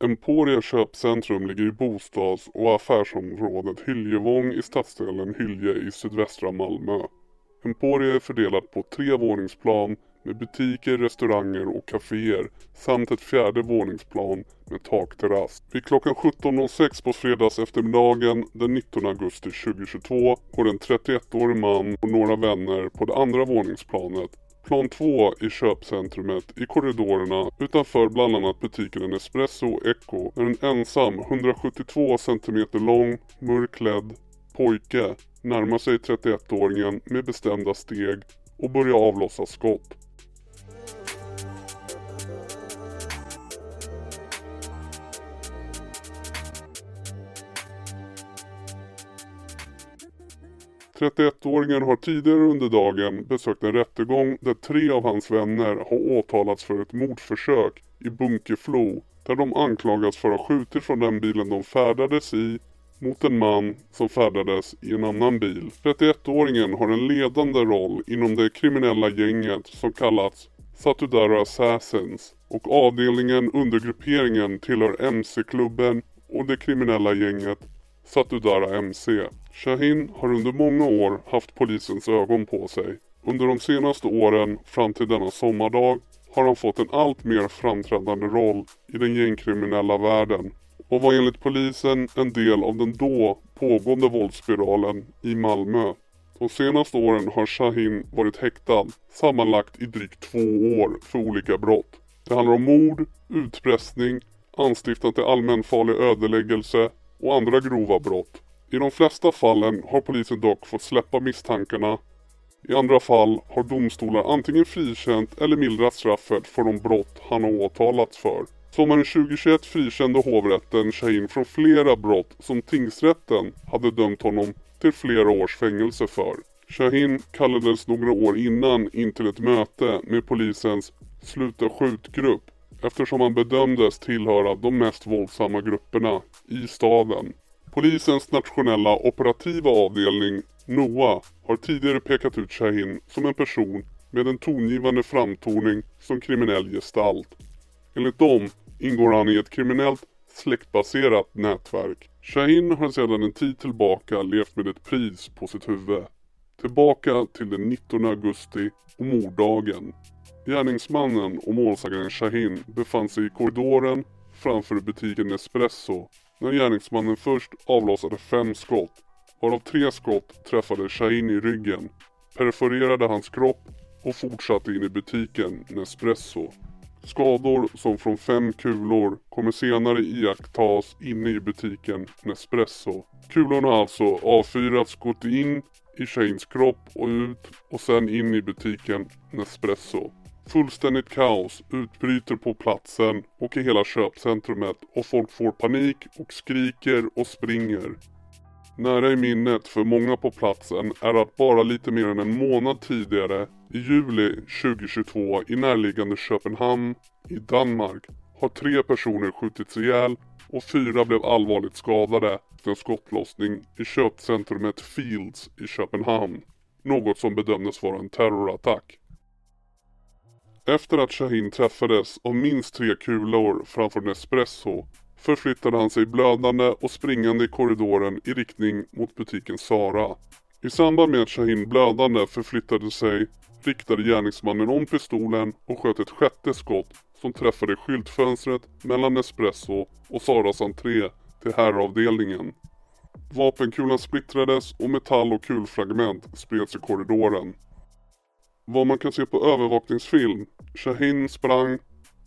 Emporia köpcentrum ligger i bostads och affärsområdet Hyljevång i stadsdelen Hylje i sydvästra Malmö. Emporia är fördelat på tre våningsplan med butiker, restauranger och kaféer samt ett fjärde våningsplan med takterrass. Vid klockan 17.06 på fredags eftermiddagen den 19 augusti 2022 går en 31-årig man och några vänner på det andra våningsplanet Plan 2 i köpcentrumet i korridorerna utanför bland annat butiken Espresso Echo är en ensam 172 cm lång, mörkklädd pojke närmar sig 31-åringen med bestämda steg och börjar avlossa skott. 31-åringen har tidigare under dagen besökt en rättegång där tre av hans vänner har åtalats för ett mordförsök i Bunkeflo där de anklagas för att ha skjutit från den bilen de färdades i mot en man som färdades i en annan bil. 31-åringen har en ledande roll inom det kriminella gänget som kallats Satudara Assassins och avdelningen under grupperingen tillhör MC-klubben och det kriminella gänget Satudara MC. Shahin har under många år haft polisens ögon på sig. Under de senaste åren fram till denna sommardag har han fått en allt mer framträdande roll i den gängkriminella världen och var enligt polisen en del av den då pågående våldsspiralen i Malmö. De senaste åren har Shahin varit häktad sammanlagt i drygt två år för olika brott. Det handlar om mord, utpressning, anstiftan till allmänfarlig ödeläggelse och andra grova brott. I de flesta fallen har polisen dock fått släppa misstankarna. I andra fall har domstolar antingen frikänt eller mildrat straffet för de brott han har åtalats för. Sommaren 2021 frikände hovrätten Shahin från flera brott som tingsrätten hade dömt honom till flera års fängelse för. Shahin kallades några år innan in till ett möte med polisens sluta skjutgrupp eftersom han bedömdes tillhöra de mest våldsamma grupperna i staden. Polisens nationella operativa avdelning, NOA, har tidigare pekat ut Shahin som en person med en tongivande framtoning som kriminell gestalt. Enligt dem ingår han i ett kriminellt släktbaserat nätverk. Shahin har sedan en tid tillbaka levt med ett pris på sitt huvud. Tillbaka till den 19 augusti och morddagen. Gärningsmannen och målsägaren Shahin befann sig i korridoren framför butiken Espresso när gärningsmannen först avlossade fem skott, varav tre skott träffade Shahin i ryggen, perforerade hans kropp och fortsatte in i butiken Nespresso. Skador som från fem kulor kommer senare iakttas inne i butiken Nespresso. Kulorna har alltså avfyrats, gått in i Shahins kropp och ut och sen in i butiken Nespresso. Fullständigt kaos utbryter på platsen och i hela köpcentrumet och folk får panik och skriker och springer. Nära i minnet för många på platsen är att bara lite mer än en månad tidigare, i juli 2022 i närliggande Köpenhamn i Danmark, har tre personer skjutits ihjäl och fyra blev allvarligt skadade efter en skottlossning i köpcentrumet Fields i Köpenhamn. Något som bedömdes vara en terrorattack. Efter att Shahin träffades av minst tre kulor framför Nespresso förflyttade han sig blödande och springande i korridoren i riktning mot butiken Sara. I samband med att Shahin blödande förflyttade sig riktade gärningsmannen om pistolen och sköt ett sjätte skott som träffade skyltfönstret mellan Nespresso och Saras entré till herravdelningen. Vapenkulan splittrades och metall och kulfragment spreds i korridoren. Vad man kan se på övervakningsfilm, Shahin sprang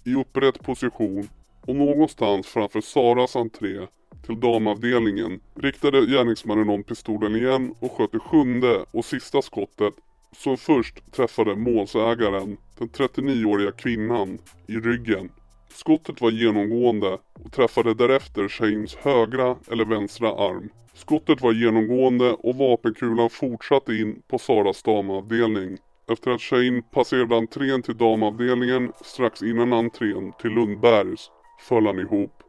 i upprätt position och någonstans framför Saras entré till damavdelningen riktade gärningsmannen om pistolen igen och sköt det sjunde och sista skottet som först träffade målsägaren, den 39-åriga kvinnan, i ryggen. Skottet var genomgående och träffade därefter Shahins högra eller vänstra arm. Skottet var genomgående och vapenkulan fortsatte in på Saras damavdelning. Efter att Shahin passerade entrén till damavdelningen strax innan entrén till Lundbergs föll han ihop.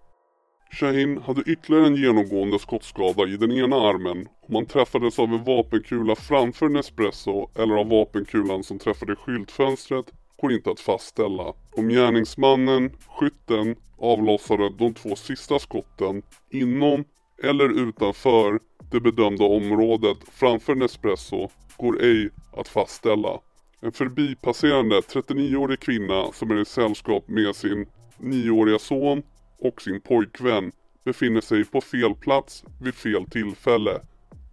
Shahin hade ytterligare en genomgående skottskada i den ena armen och man träffades av en vapenkula framför Nespresso eller av vapenkulan som träffade skyltfönstret går inte att fastställa. Om gärningsmannen, skytten, avlossade de två sista skotten inom eller utanför det bedömda området framför Nespresso går ej att fastställa. En förbipasserande 39-årig kvinna som är i sällskap med sin 9-åriga son och sin pojkvän befinner sig på fel plats vid fel tillfälle.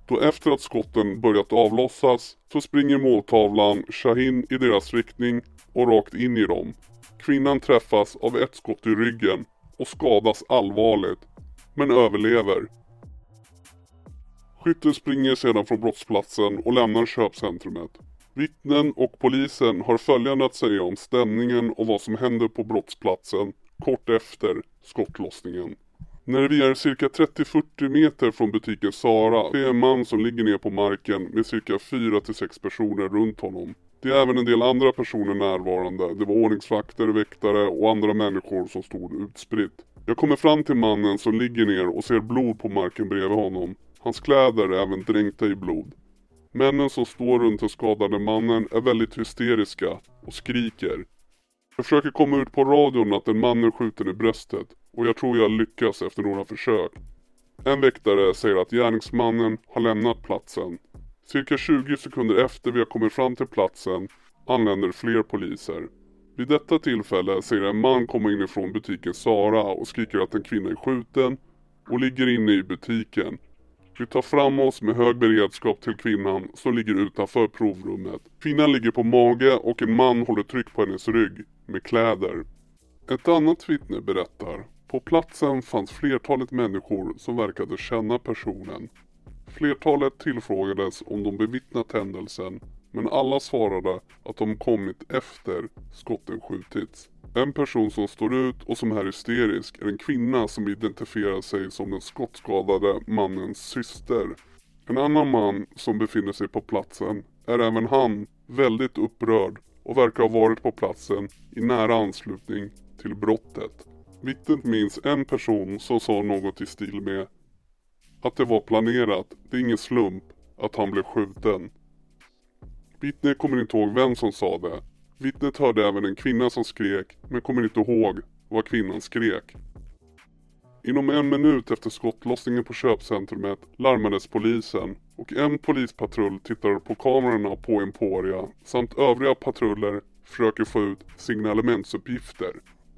Då efter att skotten börjat avlossas så springer måltavlan Shahin i deras riktning och rakt in i dem. Kvinnan träffas av ett skott i ryggen och skadas allvarligt, men överlever. Skytten springer sedan från brottsplatsen och lämnar köpcentrumet. Vittnen och polisen har följande att säga om stämningen och vad som händer på brottsplatsen kort efter skottlossningen. När vi är cirka 30-40 meter från butiken Sara ser en man som ligger ner på marken med cirka 4-6 personer runt honom. Det är även en del andra personer närvarande. Det var ordningsvakter, väktare och andra människor som stod utspritt. Jag kommer fram till mannen som ligger ner och ser blod på marken bredvid honom. Hans kläder är även dränkta i blod. Männen som står runt den skadade mannen är väldigt hysteriska och skriker. Jag försöker komma ut på radion att en man är skjuten i bröstet och jag tror jag lyckas efter några försök. En väktare säger att gärningsmannen har lämnat platsen. Cirka 20 sekunder efter vi har kommit fram till platsen anländer fler poliser. Vid detta tillfälle ser jag en man komma inifrån butiken Sara och skriker att en kvinna är skjuten och ligger inne i butiken. Vi tar fram oss med hög beredskap till kvinnan som ligger utanför provrummet. Kvinnan ligger på mage och en man håller tryck på hennes rygg med kläder. Ett annat vittne berättar. På platsen fanns flertalet människor som verkade känna personen. Flertalet tillfrågades om de bevittnat händelsen men alla svarade att de kommit efter skotten skjutits. En person som står ut och som är hysterisk är en kvinna som identifierar sig som den skottskadade mannens syster. En annan man som befinner sig på platsen är även han väldigt upprörd och verkar ha varit på platsen i nära anslutning till brottet. Vittnet minns en person som sa något i stil med att det var planerat, det är ingen slump att han blev skjuten. Vittnet kommer inte ihåg vem som sa det. Vittnet hörde även en kvinna som skrek men kommer inte ihåg vad kvinnan skrek. Inom en minut efter skottlossningen på köpcentrumet larmades polisen och en polispatrull tittar på kamerorna på Emporia samt övriga patruller försöker få ut signalementsuppgifter.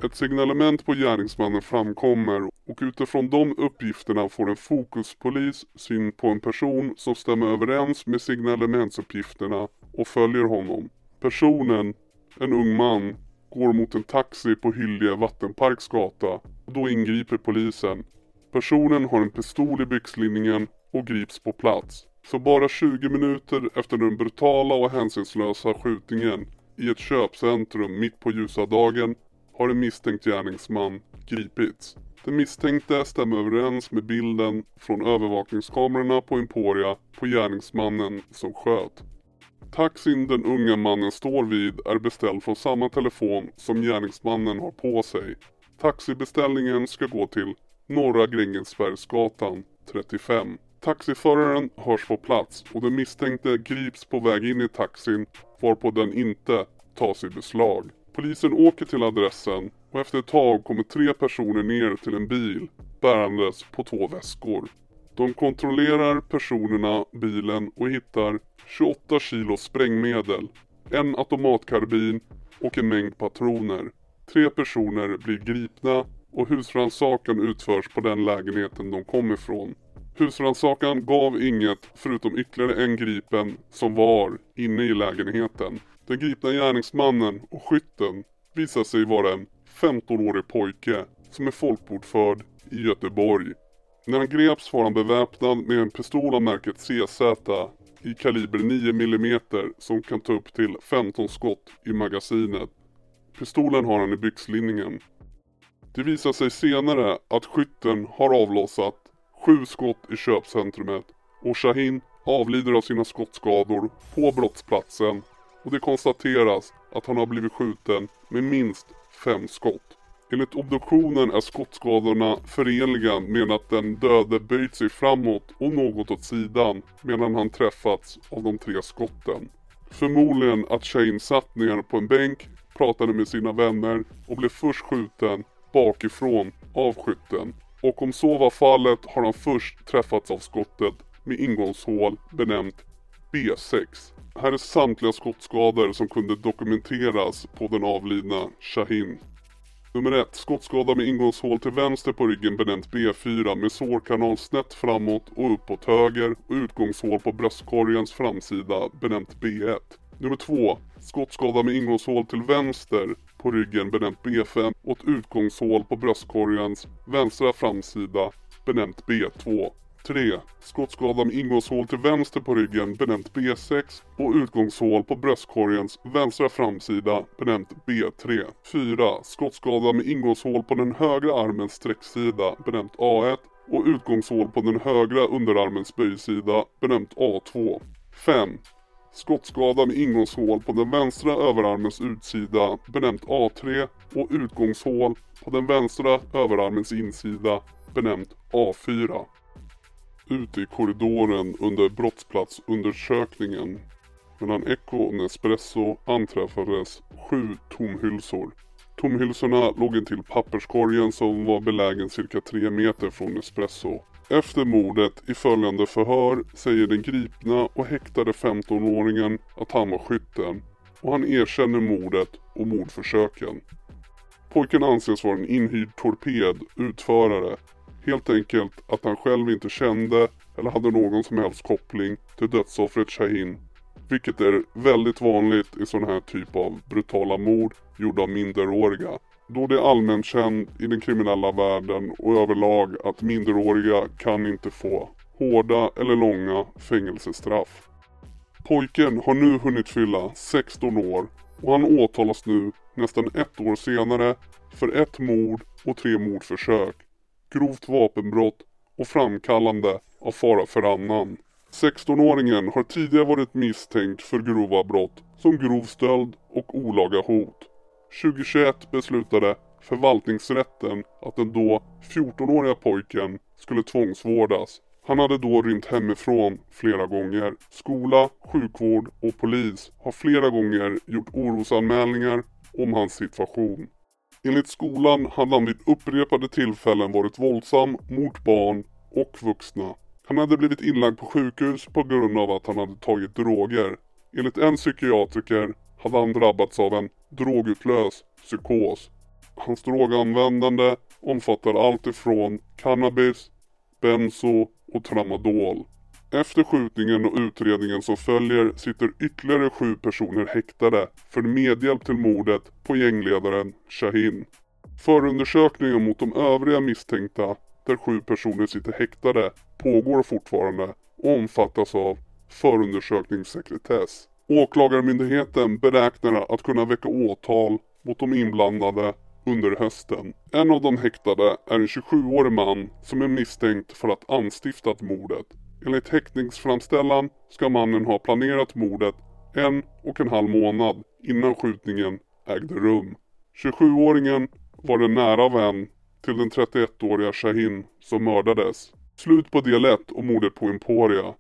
Ett signalement på gärningsmannen framkommer och utifrån de uppgifterna får en fokuspolis syn på en person som stämmer överens med signalementsuppgifterna och följer honom. Personen, en ung man, går mot en taxi på Hyllie Vattenparks gata och då ingriper polisen. Personen har en pistol i byxlinningen och grips på plats. Så bara 20 minuter efter den brutala och hänsynslösa skjutningen i ett köpcentrum mitt på ljusa dagen har en misstänkt gärningsman gripits. Den misstänkte stämmer överens med bilden från övervakningskamerorna på Emporia på gärningsmannen som sköt. Taxin den unga mannen står vid är beställd från samma telefon som gärningsmannen har på sig. Taxibeställningen ska gå till Norra Grängesbergsgatan 35. Taxiföraren hörs på plats och den misstänkte grips på väg in i taxin varpå den inte tas i beslag. Polisen åker till adressen och efter ett tag kommer tre personer ner till en bil bärandes på två väskor. De kontrollerar personerna, bilen och hittar 28 kilo sprängmedel, en automatkarbin och en mängd patroner. Tre personer blir gripna och husrannsakan utförs på den lägenheten de kom ifrån. Husrannsakan gav inget förutom ytterligare en gripen som var inne i lägenheten. Den gripna gärningsmannen och skytten visar sig vara en 15-årig pojke som är folkbordförd i Göteborg. När han greps var han beväpnad med en pistol av märket CZ i kaliber 9 mm som kan ta upp till 15 skott i magasinet. Pistolen har han i byxlinningen. Det visar sig senare att skytten har avlossat sju skott i köpcentrumet och Shahin avlider av sina skottskador på brottsplatsen och det konstateras att han har blivit skjuten med minst fem skott. Enligt obduktionen är skottskadorna förenliga med att den döde böjt sig framåt och något åt sidan medan han träffats av de tre skotten. Förmodligen att Shane satt ner på en bänk pratade med sina vänner och blev först skjuten bakifrån av skytten. Och om så var fallet har han först träffats av skottet med ingångshål benämnt B6. Här är samtliga skottskador som kunde dokumenteras på den avlidna Shahin. Nummer 1. Skottskada med ingångshål till vänster på ryggen benämnt B4 med sårkanal snett framåt och uppåt höger och utgångshål på bröstkorgens framsida benämnt B1. Nummer 2. Skottskada med ingångshål till vänster på ryggen benämnt B5 och ett utgångshål på bröstkorgens vänstra framsida benämnt B2. 3. Skottskada med ingångshål till vänster på ryggen benämnt B6 och utgångshål på bröstkorgens vänstra framsida benämnt B3. 4. Skottskada med ingångshål på den högra armens sträcksida benämnt A1 och utgångshål på den högra underarmens böjsida benämnt A2. 5. Skottskada med ingångshål på den vänstra överarmens utsida benämnt A3 och utgångshål på den vänstra överarmens insida benämnt A4. Ute i korridoren under brottsplatsundersökningen mellan Echo och Nespresso anträffades sju tomhylsor. Tomhylsorna låg intill papperskorgen som var belägen cirka tre meter från Nespresso. Efter mordet i följande förhör säger den gripna och häktade 15-åringen att han var skytten och han erkänner mordet och mordförsöken. Pojken anses vara en inhyrd torped, utförare. Helt enkelt att han själv inte kände eller hade någon som helst koppling till dödsoffret Shahin. Vilket är väldigt vanligt i sån här typ av brutala mord gjorda av minderåriga. Då det är allmänt känt i den kriminella världen och överlag att minderåriga kan inte få hårda eller långa fängelsestraff. Pojken har nu hunnit fylla 16 år och han åtalas nu nästan ett år senare för ett mord och tre mordförsök, grovt vapenbrott och framkallande av fara för annan. 16-åringen har tidigare varit misstänkt för grova brott som grov stöld och olaga hot. 2021 beslutade förvaltningsrätten att den då 14-åriga pojken skulle tvångsvårdas. Han hade då rymt hemifrån flera gånger. Skola, sjukvård och polis har flera gånger gjort orosanmälningar om hans situation. Enligt skolan hade han vid upprepade tillfällen varit våldsam mot barn och vuxna. Han hade blivit inlagd på sjukhus på grund av att han hade tagit droger. Enligt en psykiatriker hade han drabbats av en drogutlös psykos. Hans droganvändande omfattar allt ifrån cannabis, benzo och tramadol. Efter skjutningen och utredningen som följer sitter ytterligare sju personer häktade för medhjälp till mordet på gängledaren Shahin. Förundersökningen mot de övriga misstänkta, där sju personer sitter häktade, pågår fortfarande och omfattas av förundersökningssekretess. Åklagarmyndigheten beräknar att kunna väcka åtal mot de inblandade under hösten. En av de häktade är en 27-årig man som är misstänkt för att anstiftat mordet. Enligt häktningsframställan ska mannen ha planerat mordet en och en halv månad innan skjutningen ägde rum. 27-åringen var en nära vän till den 31-åriga Shahin som mördades. Slut på del 1 om mordet på Emporia.